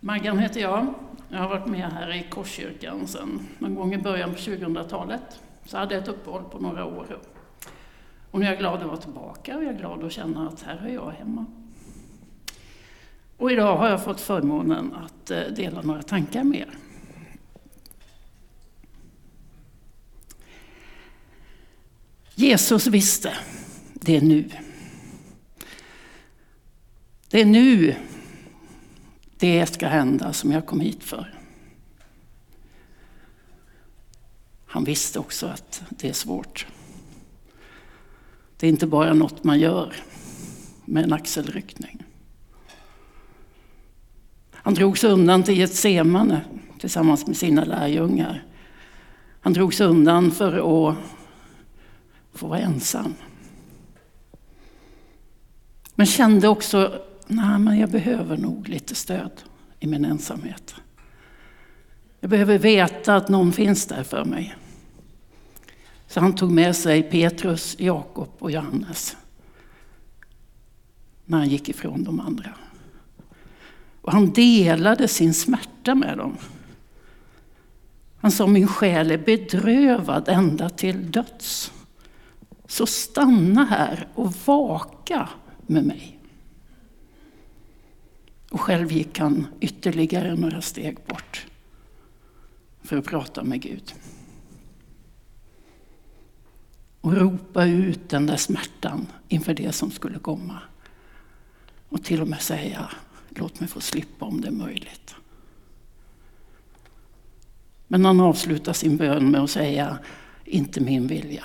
Maggan heter jag. Jag har varit med här i Korskyrkan sedan någon gång i början på 2000-talet. Så hade jag ett uppehåll på några år. Och nu är jag glad att vara tillbaka och jag är glad att känna att här är jag hemma. Och idag har jag fått förmånen att eh, dela några tankar med er. Jesus visste, det är nu. Det är nu det ska hända som jag kom hit för. Han visste också att det är svårt. Det är inte bara något man gör med en axelryckning. Han drog sig undan till Getsemane tillsammans med sina lärjungar. Han drog sig undan för att få vara ensam. Men kände också, nej men jag behöver nog lite stöd i min ensamhet. Jag behöver veta att någon finns där för mig. Så han tog med sig Petrus, Jakob och Johannes när han gick ifrån de andra. Och han delade sin smärta med dem. Han sa, min själ är bedrövad ända till döds. Så stanna här och vaka med mig. Och själv gick han ytterligare några steg bort för att prata med Gud. Och ropa ut den där smärtan inför det som skulle komma. Och till och med säga, låt mig få slippa om det är möjligt. Men han avslutar sin bön med att säga, inte min vilja,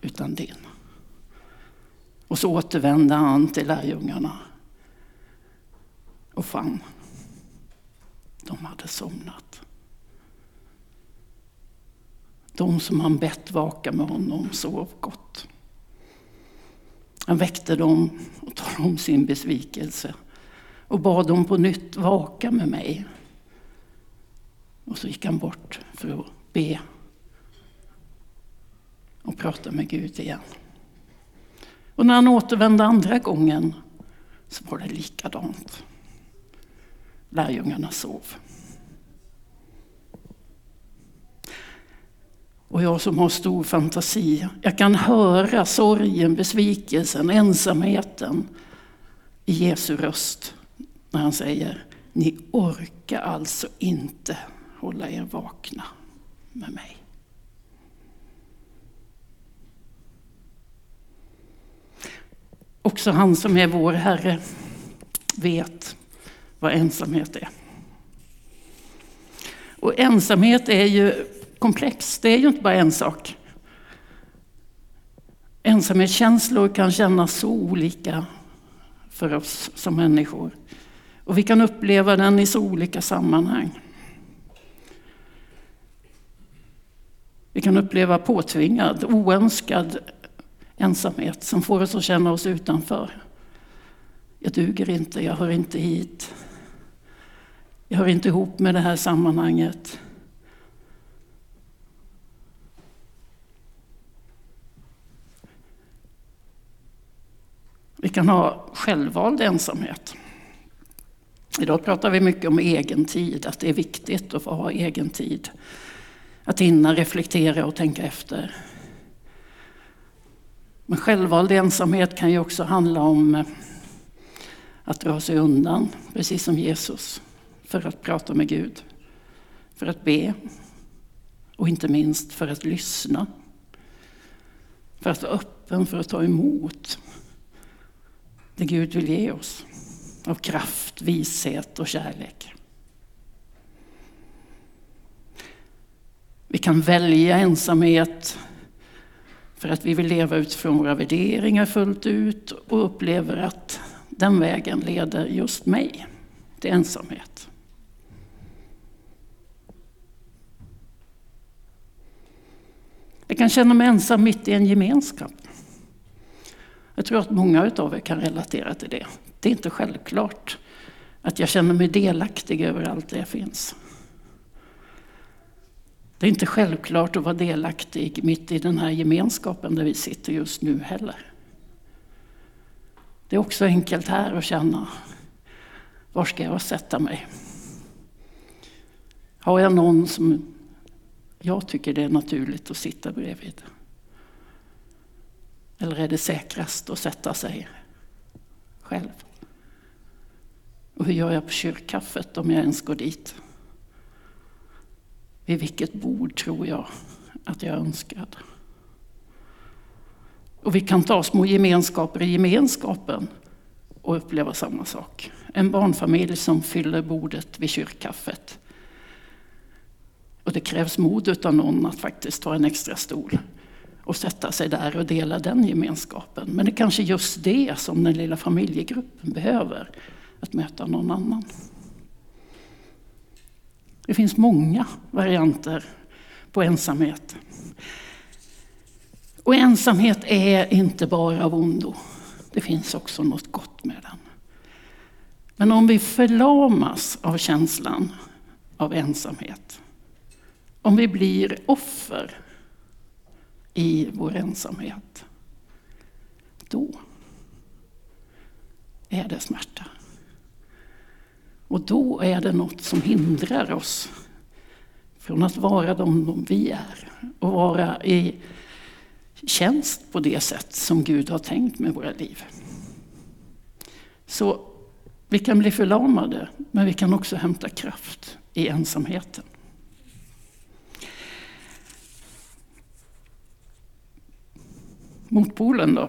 utan din. Och så återvände han till lärjungarna och fann, de hade somnat. De som han bett vaka med honom sov gott. Han väckte dem och talade om sin besvikelse och bad dem på nytt vaka med mig. Och så gick han bort för att be och prata med Gud igen. Och när han återvände andra gången så var det likadant. Lärjungarna sov. Och jag som har stor fantasi, jag kan höra sorgen, besvikelsen, ensamheten i Jesu röst när han säger, ni orkar alltså inte hålla er vakna med mig. Också han som är vår Herre vet vad ensamhet är. Och ensamhet är ju komplext, det är ju inte bara en sak. Ensamhetskänslor kan kännas så olika för oss som människor. Och vi kan uppleva den i så olika sammanhang. Vi kan uppleva påtvingad, oönskad ensamhet som får oss att känna oss utanför. Jag duger inte, jag hör inte hit. Jag hör inte ihop med det här sammanhanget. Vi kan ha självvald ensamhet. Idag pratar vi mycket om egen tid, att det är viktigt att få ha egen tid. Att hinna reflektera och tänka efter. Men självvald ensamhet kan ju också handla om att dra sig undan, precis som Jesus, för att prata med Gud, för att be och inte minst för att lyssna. För att vara öppen för att ta emot det Gud vill ge oss av kraft, vishet och kärlek. Vi kan välja ensamhet för att vi vill leva utifrån våra värderingar fullt ut och upplever att den vägen leder just mig till ensamhet. Jag kan känna mig ensam mitt i en gemenskap. Jag tror att många av er kan relatera till det. Det är inte självklart att jag känner mig delaktig överallt där jag finns. Det är inte självklart att vara delaktig mitt i den här gemenskapen där vi sitter just nu heller. Det är också enkelt här att känna, var ska jag sätta mig? Har jag någon som jag tycker det är naturligt att sitta bredvid? Eller är det säkrast att sätta sig själv? Och hur gör jag på kyrkkaffet om jag ens går dit? Vid vilket bord tror jag att jag är önskad? Och vi kan ta små gemenskaper i gemenskapen och uppleva samma sak. En barnfamilj som fyller bordet vid kyrkkaffet. Och det krävs mod av någon att faktiskt ta en extra stol och sätta sig där och dela den gemenskapen. Men det är kanske just det som den lilla familjegruppen behöver, att möta någon annan. Det finns många varianter på ensamhet. Och ensamhet är inte bara av ondo. Det finns också något gott med den. Men om vi förlamas av känslan av ensamhet, om vi blir offer i vår ensamhet, då är det smärta. Och då är det något som hindrar oss från att vara de vi är och vara i tjänst på det sätt som Gud har tänkt med våra liv. Så vi kan bli förlamade, men vi kan också hämta kraft i ensamheten. Motpolen då,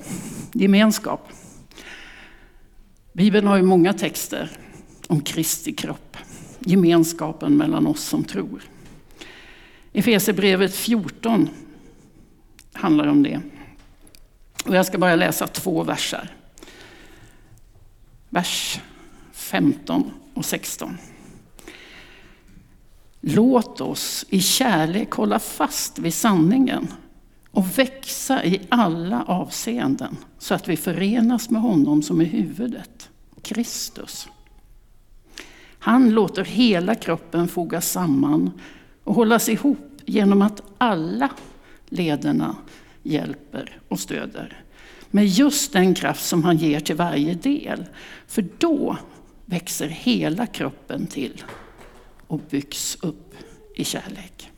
gemenskap. Bibeln har ju många texter om Kristi kropp, gemenskapen mellan oss som tror. Efesierbrevet 14 handlar om det. Och jag ska bara läsa två verser. Vers 15 och 16. Låt oss i kärlek hålla fast vid sanningen och växa i alla avseenden så att vi förenas med honom som är huvudet, Kristus. Han låter hela kroppen fogas samman och hållas ihop genom att alla lederna hjälper och stöder. Med just den kraft som han ger till varje del. För då växer hela kroppen till och byggs upp i kärlek.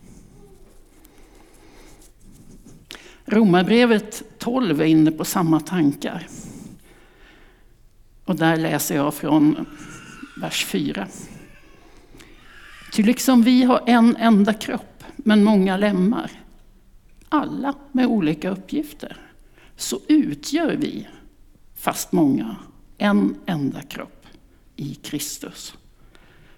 Romarbrevet 12 är inne på samma tankar. Och där läser jag från vers 4. Ty liksom vi har en enda kropp, men många lemmar, alla med olika uppgifter, så utgör vi, fast många, en enda kropp i Kristus.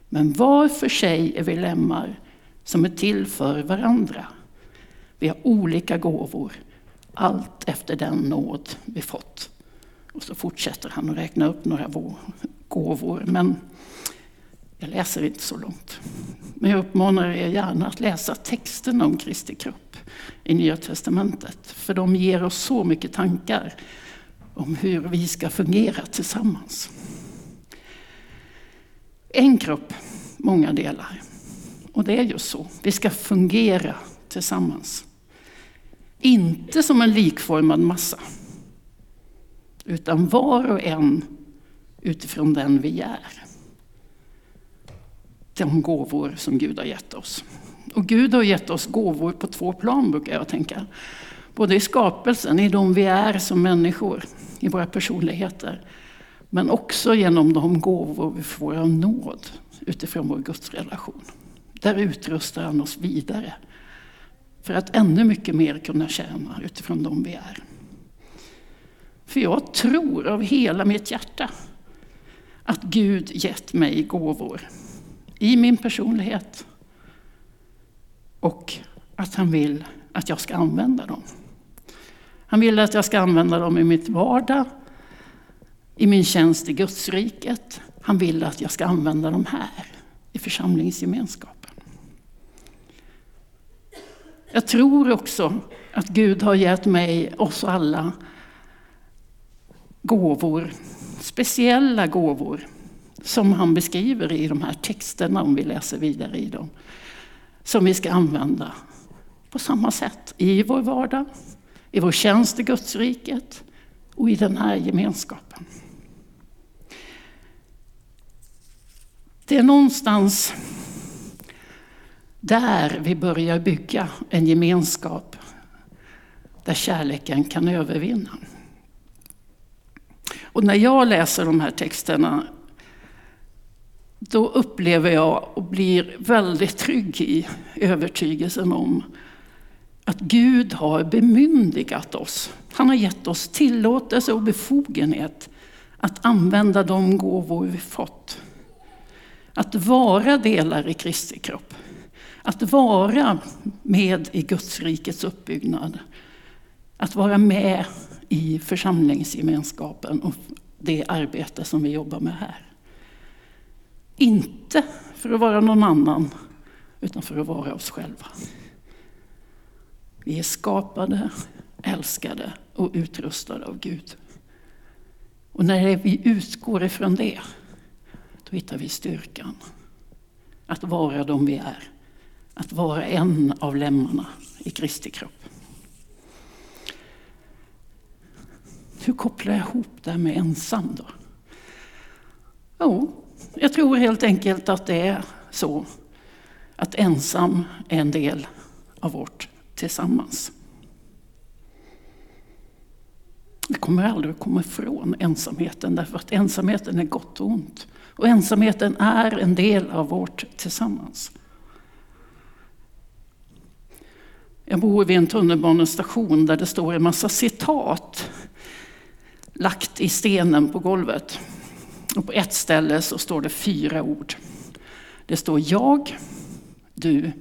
Men var för sig är vi lemmar som är till för varandra. Vi har olika gåvor, allt efter den nåd vi fått. Och så fortsätter han att räkna upp några gåvor, men jag läser inte så långt. Men jag uppmanar er gärna att läsa texterna om Kristi kropp i Nya Testamentet. För de ger oss så mycket tankar om hur vi ska fungera tillsammans. En kropp, många delar. Och det är just så. Vi ska fungera tillsammans. Inte som en likformad massa. Utan var och en utifrån den vi är de gåvor som Gud har gett oss. Och Gud har gett oss gåvor på två plan brukar jag tänka. Både i skapelsen, i de vi är som människor, i våra personligheter. Men också genom de gåvor vi får av nåd utifrån vår gudsrelation. Där utrustar han oss vidare för att ännu mycket mer kunna tjäna utifrån de vi är. För jag tror av hela mitt hjärta att Gud gett mig gåvor i min personlighet. Och att han vill att jag ska använda dem. Han vill att jag ska använda dem i mitt vardag, i min tjänst i Gudsriket. Han vill att jag ska använda dem här, i församlingsgemenskapen. Jag tror också att Gud har gett mig, oss alla, gåvor, speciella gåvor som han beskriver i de här texterna, om vi läser vidare i dem, som vi ska använda på samma sätt i vår vardag, i vår tjänst i Gudsriket och i den här gemenskapen. Det är någonstans där vi börjar bygga en gemenskap där kärleken kan övervinna. Och när jag läser de här texterna då upplever jag och blir väldigt trygg i övertygelsen om att Gud har bemyndigat oss. Han har gett oss tillåtelse och befogenhet att använda de gåvor vi fått. Att vara delar i Kristi kropp. Att vara med i Guds rikets uppbyggnad. Att vara med i församlingsgemenskapen och det arbete som vi jobbar med här. Inte för att vara någon annan, utan för att vara oss själva. Vi är skapade, älskade och utrustade av Gud. Och när vi utgår ifrån det, då hittar vi styrkan. Att vara de vi är. Att vara en av lemmarna i Kristi kropp. Hur kopplar jag ihop det här med ensam då? Jo, jag tror helt enkelt att det är så att ensam är en del av vårt tillsammans. Vi kommer aldrig att komma ifrån ensamheten därför att ensamheten är gott och ont. Och ensamheten är en del av vårt tillsammans. Jag bor vid en tunnelbanestation där det står en massa citat lagt i stenen på golvet. Och på ett ställe så står det fyra ord. Det står jag, du,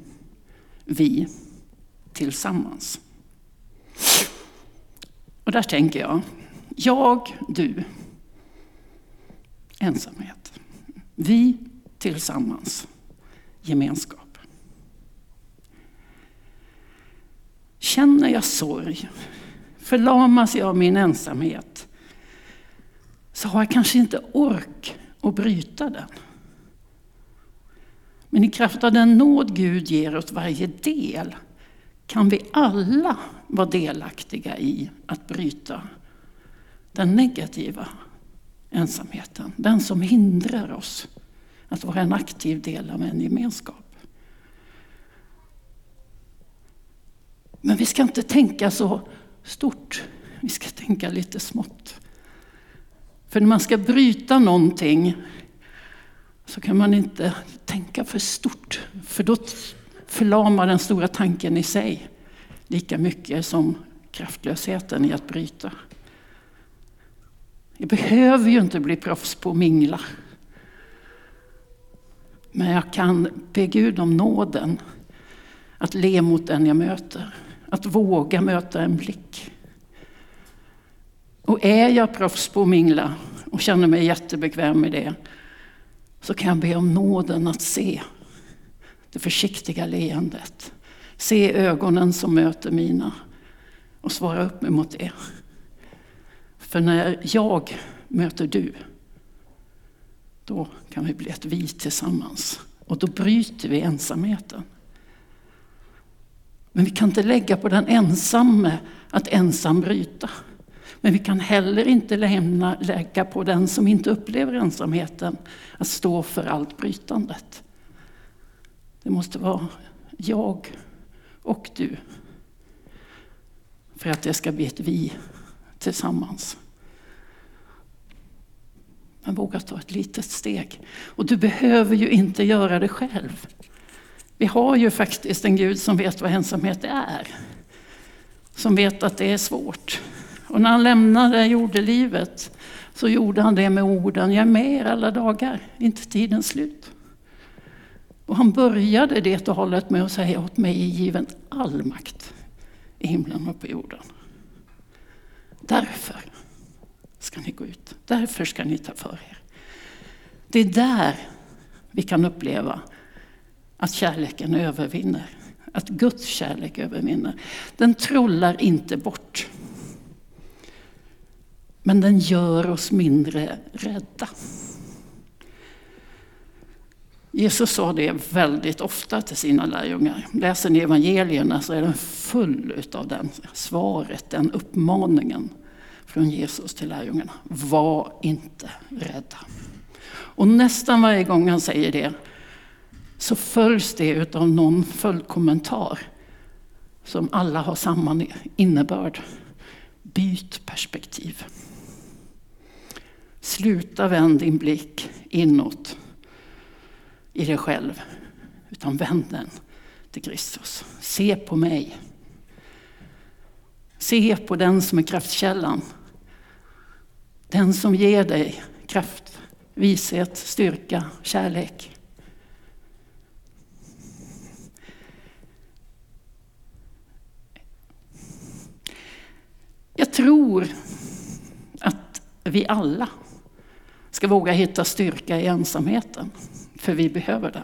vi, tillsammans. Och där tänker jag, jag, du, ensamhet. Vi tillsammans, gemenskap. Känner jag sorg, förlamas jag av min ensamhet, så har jag kanske inte ork att bryta den. Men i kraft av den nåd Gud ger åt varje del kan vi alla vara delaktiga i att bryta den negativa ensamheten. Den som hindrar oss att vara en aktiv del av en gemenskap. Men vi ska inte tänka så stort, vi ska tänka lite smått. För när man ska bryta någonting så kan man inte tänka för stort, för då förlamar den stora tanken i sig lika mycket som kraftlösheten i att bryta. Jag behöver ju inte bli proffs på att mingla. Men jag kan be Gud om nåden att le mot den jag möter. Att våga möta en blick. Och är jag proffs på att mingla och känner mig jättebekväm med det så kan jag be om nåden att se det försiktiga leendet. Se ögonen som möter mina och svara upp emot det. För när jag möter du, då kan vi bli ett vi tillsammans. Och då bryter vi ensamheten. Men vi kan inte lägga på den ensamme att ensam bryta. Men vi kan heller inte lämna, lägga på den som inte upplever ensamheten att stå för allt brytandet. Det måste vara jag och du. För att det ska bli ett vi tillsammans. Men våga ta ett litet steg. Och du behöver ju inte göra det själv. Vi har ju faktiskt en Gud som vet vad ensamhet är. Som vet att det är svårt. Och när han lämnade jordelivet så gjorde han det med orden, jag är med er alla dagar, inte tidens slut. Och han började det talet med att säga, åt mig är given all makt i himlen och på jorden. Därför ska ni gå ut, därför ska ni ta för er. Det är där vi kan uppleva att kärleken övervinner. Att Guds kärlek övervinner. Den trollar inte bort. Men den gör oss mindre rädda. Jesus sa det väldigt ofta till sina lärjungar. Läser ni evangelierna så är den full av den svaret, den uppmaningen från Jesus till lärjungarna. Var inte rädda. Och nästan varje gång han säger det så följs det av någon följdkommentar som alla har samma innebörd. Byt perspektiv. Sluta vänd din blick inåt i dig själv, utan vänd den till Kristus. Se på mig. Se på den som är kraftkällan. Den som ger dig kraft, vishet, styrka, kärlek. Jag tror att vi alla ska våga hitta styrka i ensamheten, för vi behöver den.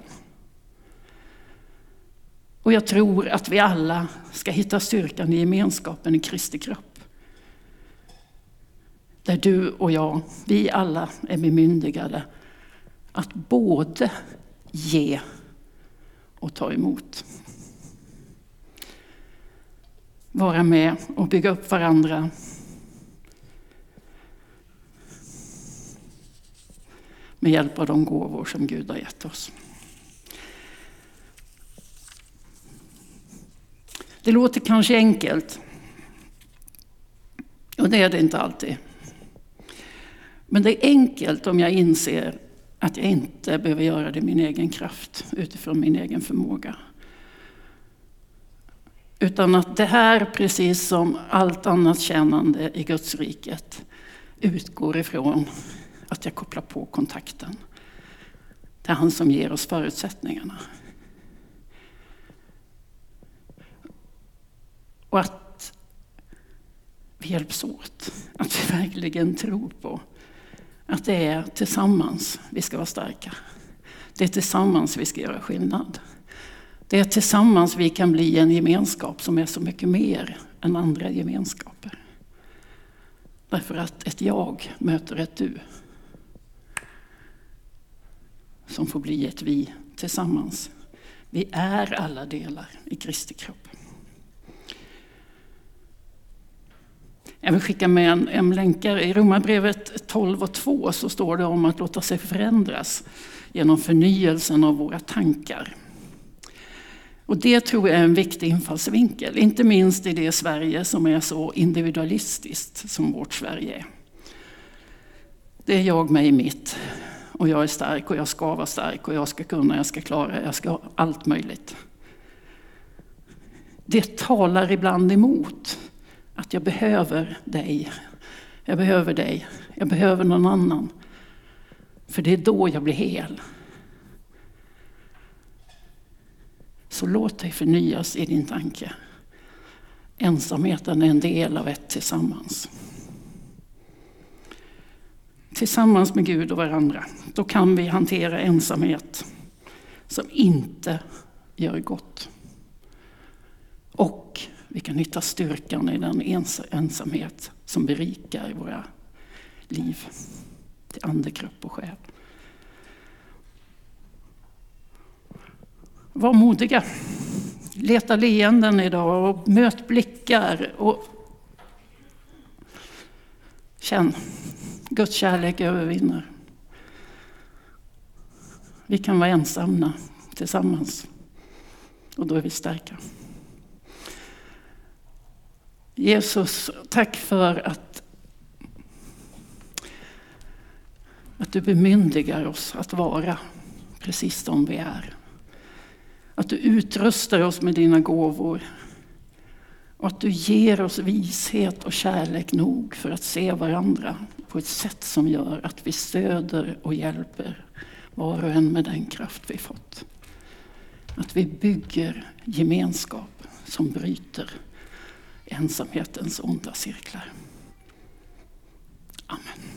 Och jag tror att vi alla ska hitta styrkan i gemenskapen i Kristi kropp. Där du och jag, vi alla är bemyndigade att både ge och ta emot. Vara med och bygga upp varandra. Med hjälp av de gåvor som Gud har gett oss. Det låter kanske enkelt. Och det är det inte alltid. Men det är enkelt om jag inser att jag inte behöver göra det i min egen kraft, utifrån min egen förmåga. Utan att det här, precis som allt annat tjänande i Guds riket, utgår ifrån att jag kopplar på kontakten. Det är han som ger oss förutsättningarna. Och att vi hjälps åt. Att vi verkligen tror på att det är tillsammans vi ska vara starka. Det är tillsammans vi ska göra skillnad. Det är tillsammans vi kan bli en gemenskap som är så mycket mer än andra gemenskaper. Därför att ett jag möter ett du. Som får bli ett vi tillsammans. Vi är alla delar i Kristi kropp. Jag vill skicka med en, en länkare. I Romarbrevet 12 och 2 så står det om att låta sig förändras genom förnyelsen av våra tankar. Och det tror jag är en viktig infallsvinkel, inte minst i det Sverige som är så individualistiskt som vårt Sverige är. Det är jag, mig, mitt. Och jag är stark och jag ska vara stark och jag ska kunna, jag ska klara, jag ska ha allt möjligt. Det talar ibland emot att jag behöver dig. Jag behöver dig. Jag behöver någon annan. För det är då jag blir hel. Så låt dig förnyas i din tanke. Ensamheten är en del av ett tillsammans. Tillsammans med Gud och varandra, då kan vi hantera ensamhet som inte gör gott. Och vi kan hitta styrkan i den ensamhet som berikar våra liv till ande, kropp och själ. Var modiga. Leta leenden idag och möt blickar. Och känn, Guds kärlek övervinner. Vi kan vara ensamma tillsammans och då är vi starka. Jesus, tack för att, att du bemyndigar oss att vara precis som vi är. Att du utrustar oss med dina gåvor. Och att du ger oss vishet och kärlek nog för att se varandra på ett sätt som gör att vi stöder och hjälper var och en med den kraft vi fått. Att vi bygger gemenskap som bryter ensamhetens onda cirklar. Amen.